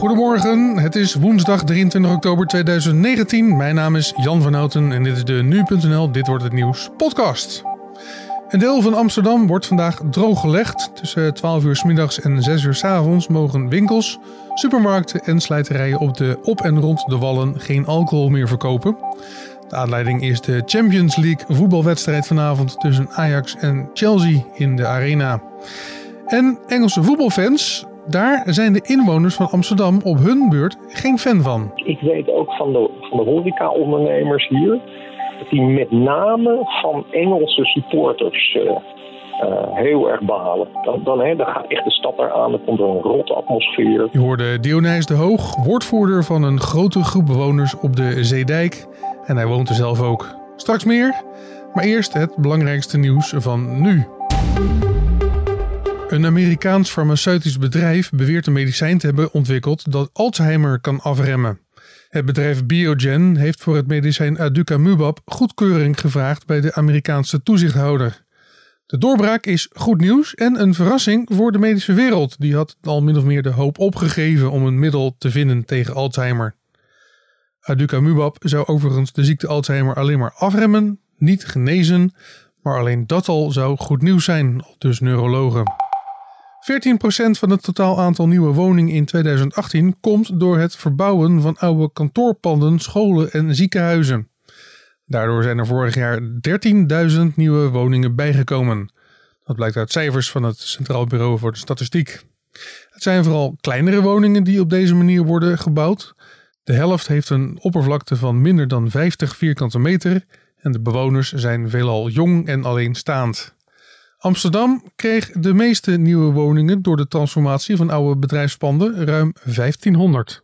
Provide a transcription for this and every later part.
Goedemorgen, het is woensdag 23 oktober 2019. Mijn naam is Jan van Houten en dit is de Nu.nl Dit Wordt Het Nieuws podcast. Een deel van Amsterdam wordt vandaag drooggelegd. Tussen 12 uur s middags en 6 uur s avonds mogen winkels, supermarkten en slijterijen op, de, op en rond de wallen geen alcohol meer verkopen. De aanleiding is de Champions League voetbalwedstrijd vanavond tussen Ajax en Chelsea in de Arena. En Engelse voetbalfans, daar zijn de inwoners van Amsterdam op hun beurt geen fan van. Ik weet ook van de, van de horeca-ondernemers hier dat die met name van Engelse supporters uh, uh, heel erg behalen. Dan, dan, hè, dan gaat echt de stad eraan, er komt een rotte atmosfeer. Je hoorde Dionijs de Hoog, woordvoerder van een grote groep bewoners op de Zeedijk. En hij woont er zelf ook. Straks meer, maar eerst het belangrijkste nieuws van nu. Een Amerikaans farmaceutisch bedrijf beweert een medicijn te hebben ontwikkeld dat Alzheimer kan afremmen. Het bedrijf Biogen heeft voor het medicijn Aducanumab goedkeuring gevraagd bij de Amerikaanse toezichthouder. De doorbraak is goed nieuws en een verrassing voor de medische wereld. Die had al min of meer de hoop opgegeven om een middel te vinden tegen Alzheimer. Aducanumab zou overigens de ziekte Alzheimer alleen maar afremmen, niet genezen, maar alleen dat al zou goed nieuws zijn, dus neurologen. 14% van het totaal aantal nieuwe woningen in 2018 komt door het verbouwen van oude kantoorpanden, scholen en ziekenhuizen. Daardoor zijn er vorig jaar 13.000 nieuwe woningen bijgekomen. Dat blijkt uit cijfers van het Centraal Bureau voor de Statistiek. Het zijn vooral kleinere woningen die op deze manier worden gebouwd. De helft heeft een oppervlakte van minder dan 50 vierkante meter en de bewoners zijn veelal jong en alleenstaand. Amsterdam kreeg de meeste nieuwe woningen door de transformatie van oude bedrijfspanden, ruim 1500.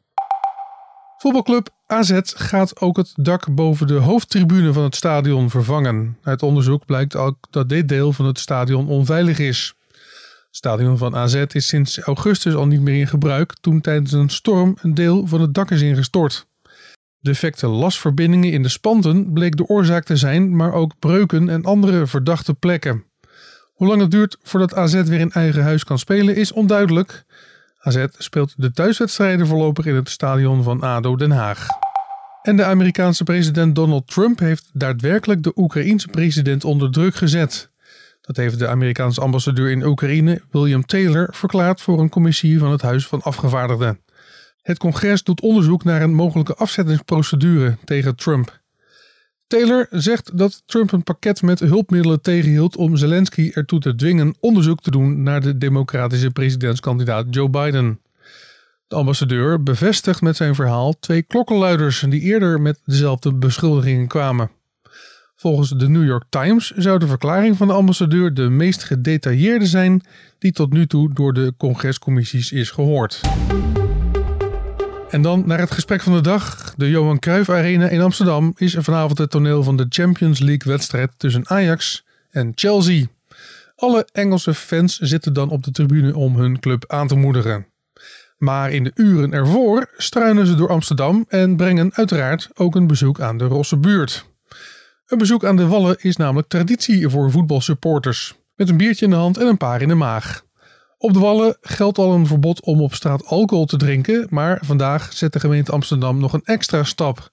Voetbalclub AZ gaat ook het dak boven de hoofdtribune van het stadion vervangen. Uit onderzoek blijkt ook dat dit deel van het stadion onveilig is. Het stadion van AZ is sinds augustus al niet meer in gebruik toen tijdens een storm een deel van het dak is ingestort. Defecte lasverbindingen in de spanten bleek de oorzaak te zijn, maar ook breuken en andere verdachte plekken. Hoe lang het duurt voordat AZ weer in eigen huis kan spelen is onduidelijk. AZ speelt de thuiswedstrijden voorlopig in het stadion van ADO Den Haag. En de Amerikaanse president Donald Trump heeft daadwerkelijk de Oekraïense president onder druk gezet. Dat heeft de Amerikaanse ambassadeur in Oekraïne, William Taylor, verklaard voor een commissie van het Huis van Afgevaardigden. Het congres doet onderzoek naar een mogelijke afzettingsprocedure tegen Trump. Taylor zegt dat Trump een pakket met hulpmiddelen tegenhield om Zelensky ertoe te dwingen onderzoek te doen naar de democratische presidentskandidaat Joe Biden. De ambassadeur bevestigt met zijn verhaal twee klokkenluiders die eerder met dezelfde beschuldigingen kwamen. Volgens de New York Times zou de verklaring van de ambassadeur de meest gedetailleerde zijn die tot nu toe door de congrescommissies is gehoord. En dan naar het gesprek van de dag. De Johan Cruijff Arena in Amsterdam is vanavond het toneel van de Champions League wedstrijd tussen Ajax en Chelsea. Alle Engelse fans zitten dan op de tribune om hun club aan te moedigen. Maar in de uren ervoor struinen ze door Amsterdam en brengen uiteraard ook een bezoek aan de Rosse buurt. Een bezoek aan de Wallen is namelijk traditie voor voetbalsupporters. Met een biertje in de hand en een paar in de maag. Op de Wallen geldt al een verbod om op straat alcohol te drinken, maar vandaag zet de gemeente Amsterdam nog een extra stap.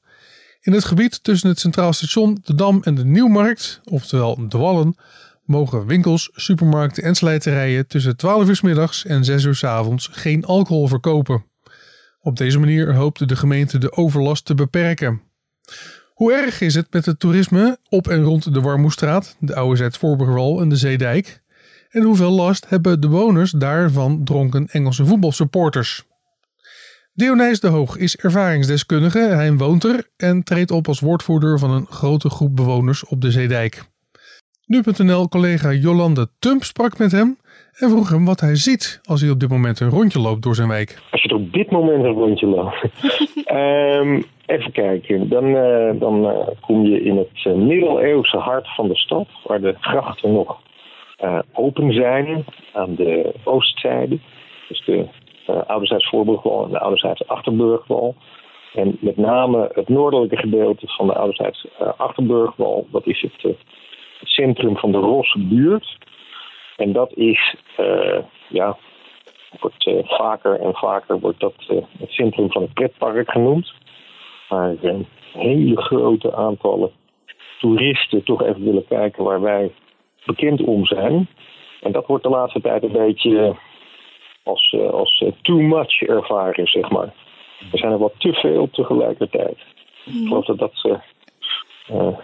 In het gebied tussen het Centraal Station, de Dam en de Nieuwmarkt, oftewel de Wallen, mogen winkels, supermarkten en slijterijen tussen 12 uur s middags en 6 uur s avonds geen alcohol verkopen. Op deze manier hoopt de gemeente de overlast te beperken. Hoe erg is het met het toerisme op en rond de Warmoestraat, de Oude Zet Voorburgwal en de Zeedijk? En hoeveel last hebben de bewoners daar van dronken Engelse voetbalsupporters? Dionijs de Hoog is ervaringsdeskundige, hij woont er en treedt op als woordvoerder van een grote groep bewoners op de Zeedijk. Nu.nl-collega Jolande Tump sprak met hem en vroeg hem wat hij ziet als hij op dit moment een rondje loopt door zijn wijk. Als je op dit moment een rondje loopt. um, even kijken, dan, uh, dan uh, kom je in het uh, middeleeuwse hart van de stad, waar de grachten nog open zijn aan de oostzijde. Dus de uh, ouderzijds Voorburgwal en de ouderzijds Achterburgwal. En met name het noordelijke gedeelte van de ouderzijds Achterburgwal, dat is het, het, centrum van de Rosse buurt. En dat is ja, wordt vaker en vaker wordt dat het centrum van het pretpark genoemd. Waar hele grote aantallen toeristen toch even willen kijken waar wij bekend om zijn. En dat wordt de laatste tijd een beetje als, als too much ervaren, zeg maar. Er zijn er wat te veel tegelijkertijd. Ik geloof dat dat uh,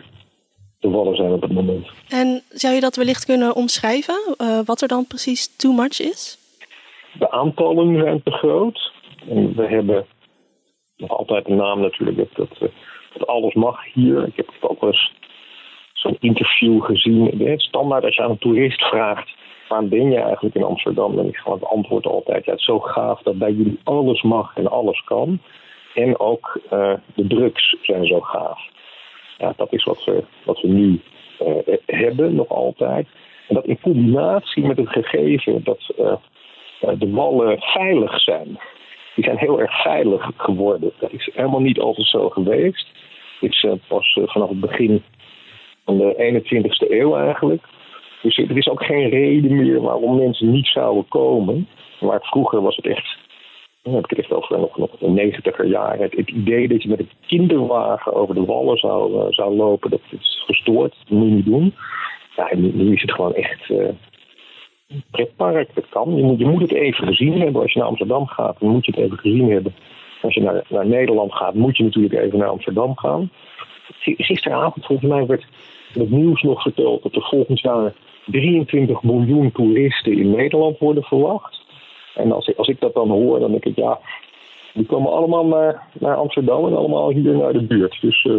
de wallen zijn op het moment. En zou je dat wellicht kunnen omschrijven? Uh, wat er dan precies too much is? De aantallen zijn te groot. En we hebben nog altijd een naam natuurlijk. Dat, dat, dat alles mag hier. Ik heb ook wel eens zo'n interview gezien. Standaard als je aan een toerist vraagt waar ben je eigenlijk in Amsterdam? Dan is gewoon het antwoord altijd, ja, het is zo gaaf dat bij jullie alles mag en alles kan. En ook uh, de drugs zijn zo gaaf. Ja, dat is wat we, wat we nu uh, hebben, nog altijd. En dat in combinatie met het gegeven dat uh, de wallen veilig zijn. Die zijn heel erg veilig geworden. Dat is helemaal niet altijd zo geweest. Het is pas vanaf het begin van de 21ste eeuw eigenlijk dus er is ook geen reden meer waarom mensen niet zouden komen. Maar vroeger was het echt, dan heb ik het echt nog, nog de negentiger jaren. Het, idee dat je met een kinderwagen over de wallen zou, uh, zou lopen, dat is gestoord. Dat moet je niet doen. Nu, is het gewoon echt een pretpark. Dat kan. Je moet, je moet het even gezien hebben. Als je naar Amsterdam gaat, dan moet je het even gezien hebben. Als je naar, naar Nederland gaat, moet je natuurlijk even naar Amsterdam gaan. Gisteravond volgens mij werd het nieuws nog verteld dat er volgend jaar 23 miljoen toeristen in Nederland worden verwacht. En als ik, als ik dat dan hoor, dan denk ik, ja, die komen allemaal naar, naar Amsterdam en allemaal hier naar de buurt. Dus uh,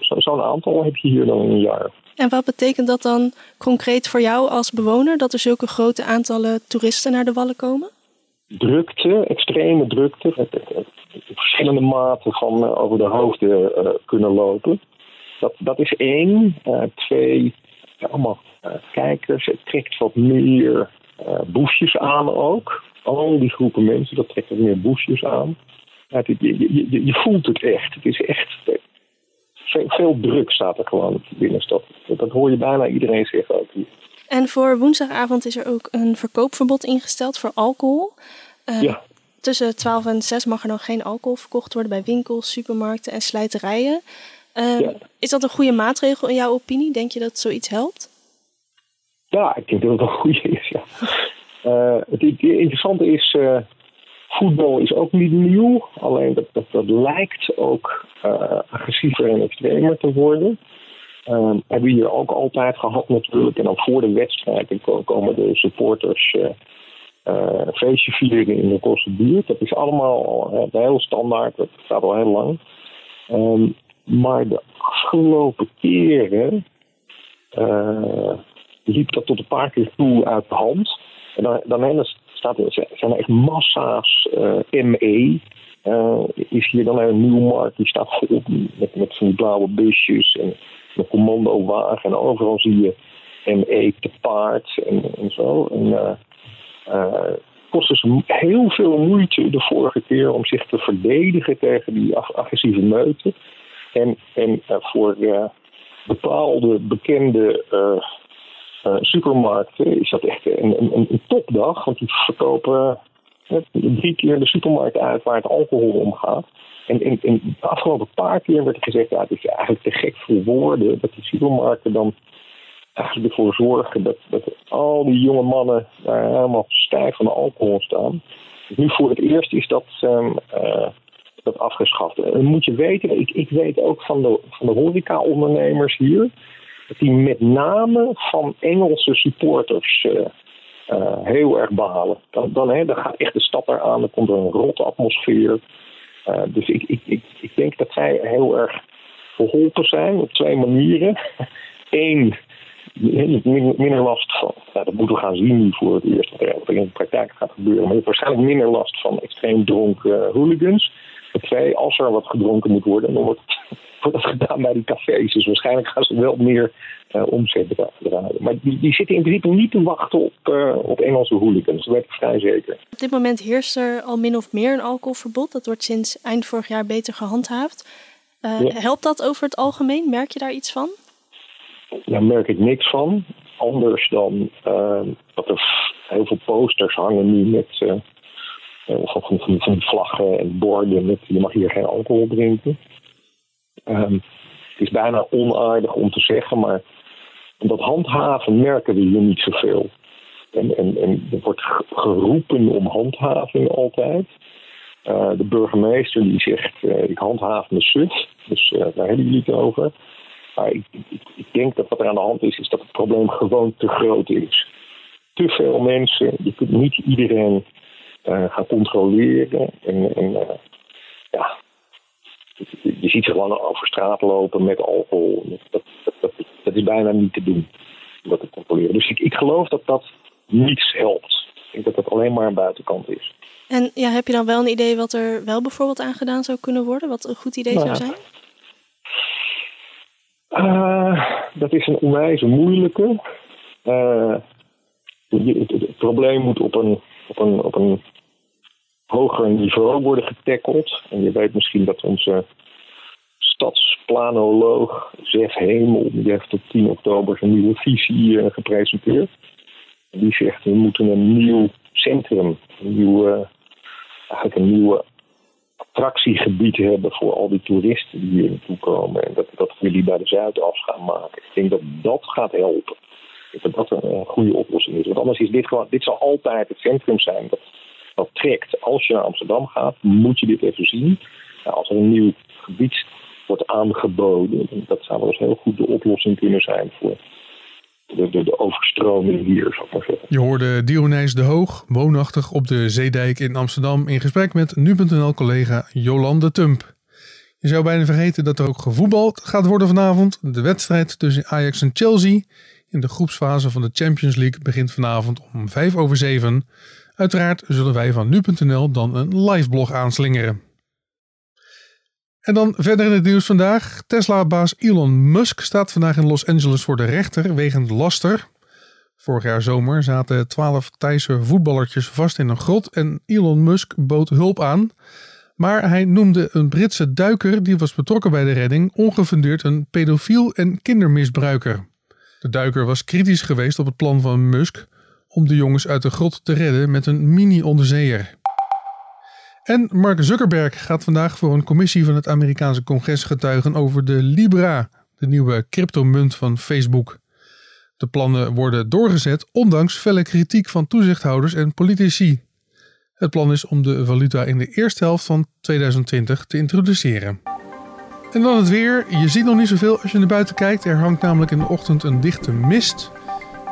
zo'n zo aantal heb je hier dan in een jaar. En wat betekent dat dan concreet voor jou als bewoner, dat er zulke grote aantallen toeristen naar de Wallen komen? Drukte, extreme drukte, verschillende maten van uh, over de hoofden uh, kunnen lopen. Dat, dat is één. twee, allemaal uh, kijkers. Het trekt wat meer uh, boefjes aan ook. Al die groepen mensen, dat trekt wat meer boefjes aan. Ja, je, je, je, je, voelt het echt. Het is echt veel, veel druk staat er gewoon in de binnenstad. Dat hoor je bijna iedereen zeggen ook hier. En voor woensdagavond is er ook een verkoopverbod ingesteld voor alcohol. Uh, ja. Tussen 12 en 6 mag er nog geen alcohol verkocht worden bij winkels, supermarkten en slijterijen. Uh, ja. Is dat een goede maatregel in jouw opinie? Denk je dat zoiets helpt? Ja, ik denk dat het een goede is. Ja. Uh, het, interessante is, uh, voetbal is ook niet nieuw. Alleen dat, dat, dat lijkt ook uh, agressiever en extremer te worden. Um, hebben we hier ook altijd gehad natuurlijk. En dan voor de wedstrijd komen de supporters een feestje vieren in de kostenbuurt. Dat is allemaal heel standaard. Dat gaat al heel lang. Um, maar de afgelopen keren liep dat tot een paar keer toe uit de hand. En dan, dan staat zijn er echt massa's uh, ME. Uh, is hier dan een Nieuwmarkt, die staat vol met, met van blauwe busjes en een commandowagen. En overal zie je ME te paard en, en zo. Uh, kostte ze heel veel moeite de vorige keer om zich te verdedigen tegen die agressieve meuten. En, en voor bepaalde bekende uh, supermarkten is dat echt een, een, een, topdag. Want die verkopen uh, drie keer de supermarkt uit waar het alcohol om gaat. En in de afgelopen paar keer werd er gezegd: ja, het is eigenlijk te gek voor woorden. Dat die supermarkten dan eigenlijk ervoor zorgen dat, dat al die jonge mannen daar helemaal stijf van alcohol staan. Nu voor het eerst is dat, uh, dat afgeschaft. En moet je weten, ik, ik weet ook van de, van de horeca-ondernemers hier die met name van Engelse supporters uh, uh, heel erg behalen. Dan, dan, hè, dan gaat echt de stad eraan, dan komt er een rotte atmosfeer. Dus ik, ik, ik, ik denk dat zij heel erg geholpen zijn op twee manieren. Eén, minder last van, dat moeten we gaan zien nu voor het eerst wat er in de praktijk gaat gebeuren, maar je hebt waarschijnlijk minder last van extreem dronken hooligans. Als er wat gedronken moet worden, dan wordt wordt dat gedaan bij die cafés. Dus waarschijnlijk gaan ze wel meer uh, omzet draaien. Maar die, die zitten in principe niet te wachten op, uh, op Engelse hooligans. Dat weet ik vrij zeker. Op dit moment heerst er al min of meer een alcoholverbod. Dat wordt sinds eind vorig jaar beter gehandhaafd. Uh, Helpt dat over het algemeen? Merk je daar iets van? Daar merk ik niks van. anders dan dat er heel veel posters hangen nu met van, van, van, vlaggen en borden met je mag hier geen alcohol drinken. Um, het is bijna onaardig om te zeggen, maar dat handhaven merken we hier niet zoveel. En, en, en er wordt geroepen om handhaving altijd. Uh, de burgemeester die zegt, uh, ik handhaaf mijn sut. Dus daar hebben jullie het over. Maar ik, ik, ik, denk dat wat er aan de hand is, is dat het probleem gewoon te groot is. Te veel mensen, je kunt niet iedereen gaan controleren. En, en ja, je ziet ze gewoon over straat lopen met alcohol. Dat, dat, dat, dat is bijna niet te doen, dat te controleren. Dus ik, ik geloof dat dat niets helpt. Ik denk dat dat alleen maar een buitenkant is. En ja, heb je dan wel een idee wat er wel bijvoorbeeld aan gedaan zou kunnen worden? Wat een goed idee zou nou zijn? Uh, dat is een onwijze moeilijke. Uh, het, het, probleem moet op een, op, een, op een hoger niveau worden getackeld. En je weet misschien dat onze stadsplanoloog Zef Hemel, die heeft op 10 oktober zijn nieuwe visie uh, gepresenteerd. Die zegt, we moeten een nieuw centrum, een nieuwe, eigenlijk een nieuwe attractiegebied hebben voor al die toeristen die hier naartoe komen. En dat, dat die bij de Zuidas gaan maken. Ik denk dat dat gaat helpen. Ik denk dat dat een, goede oplossing is. Want anders is dit gewoon, dit zal altijd het centrum zijn dat, trekt. Als je naar Amsterdam gaat, moet je dit even zien. Nou, als er een nieuw gebied wordt aangeboden, dat zou wel eens heel goed de oplossing kunnen zijn voor de, de, de overstroming hier, zou ik maar zeggen. Je hoorde Dionijs de Hoog, woonachtig op de Zeedijk in Amsterdam, in gesprek met nu.nl-collega Jolande Tump. Je zou bijna vergeten dat er ook gevoetbald gaat worden vanavond. De wedstrijd tussen Ajax en Chelsea in de groepsfase van de Champions League begint vanavond om 5 over 7. Uiteraard zullen wij van nu.nl dan een live blog aanslingeren. En dan verder in het nieuws vandaag. Tesla-baas Elon Musk staat vandaag in Los Angeles voor de rechter wegens laster. Vorig jaar zomer zaten twaalf Thaise voetballertjes vast in een grot en Elon Musk bood hulp aan. Maar hij noemde een Britse duiker die was betrokken bij de redding ongefundeerd een pedofiel en kindermisbruiker. De duiker was kritisch geweest op het plan van Musk om de jongens uit de grot te redden met een mini-onderzeeër. En Mark Zuckerberg gaat vandaag voor een commissie van het Amerikaanse congres getuigen over de Libra, de nieuwe cryptomunt van Facebook. De plannen worden doorgezet ondanks felle kritiek van toezichthouders en politici. Het plan is om de valuta in de eerste helft van 2020 te introduceren. En dan het weer. Je ziet nog niet zoveel als je naar buiten kijkt. Er hangt namelijk in de ochtend een dichte mist.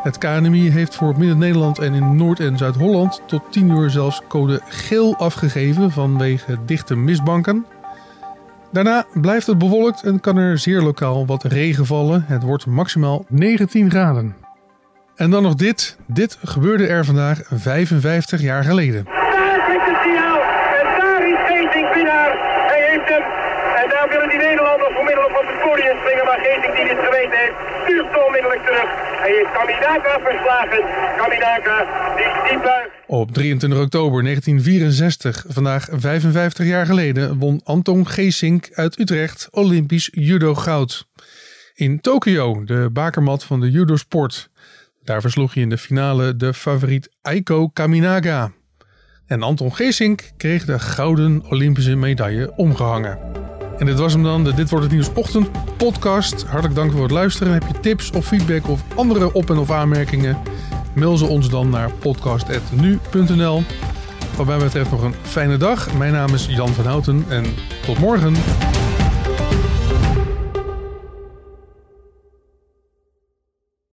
Het KNMI heeft voor Midden-Nederland en in Noord- en Zuid-Holland tot 10 uur zelfs code geel afgegeven vanwege dichte mistbanken. Daarna blijft het bewolkt en kan er zeer lokaal wat regen vallen. Het wordt maximaal 19 graden. En dan nog dit. Dit gebeurde er vandaag 55 jaar geleden. Daar zit het signaal en daar is Geesink winnaar. Hij heeft hem. En daar willen die Nederlanders voor middel van het podium springen, maar Geesink die dit geweten heeft, stuurt onmiddellijk terug. Hij heeft Kaminaka verslagen. Kaminaka die die buigt. Op 23 oktober 1964, vandaag 55 jaar geleden, won Anton Geesink uit Utrecht Olympisch judo goud. In Tokio, de bakermat van de judosport. Daar versloeg hij in de finale de favoriet Aiko Kaminaga. En Anton Geesink kreeg de gouden Olympische medaille omgehangen. En dit was hem dan, de Dit Wordt Het Nieuws Ochtend podcast. Hartelijk dank voor het luisteren. Heb je tips of feedback of andere op- en of aanmerkingen? Mail ze ons dan naar podcast.nu.nl. Wat mij betreft nog een fijne dag. Mijn naam is Jan van Houten en tot morgen.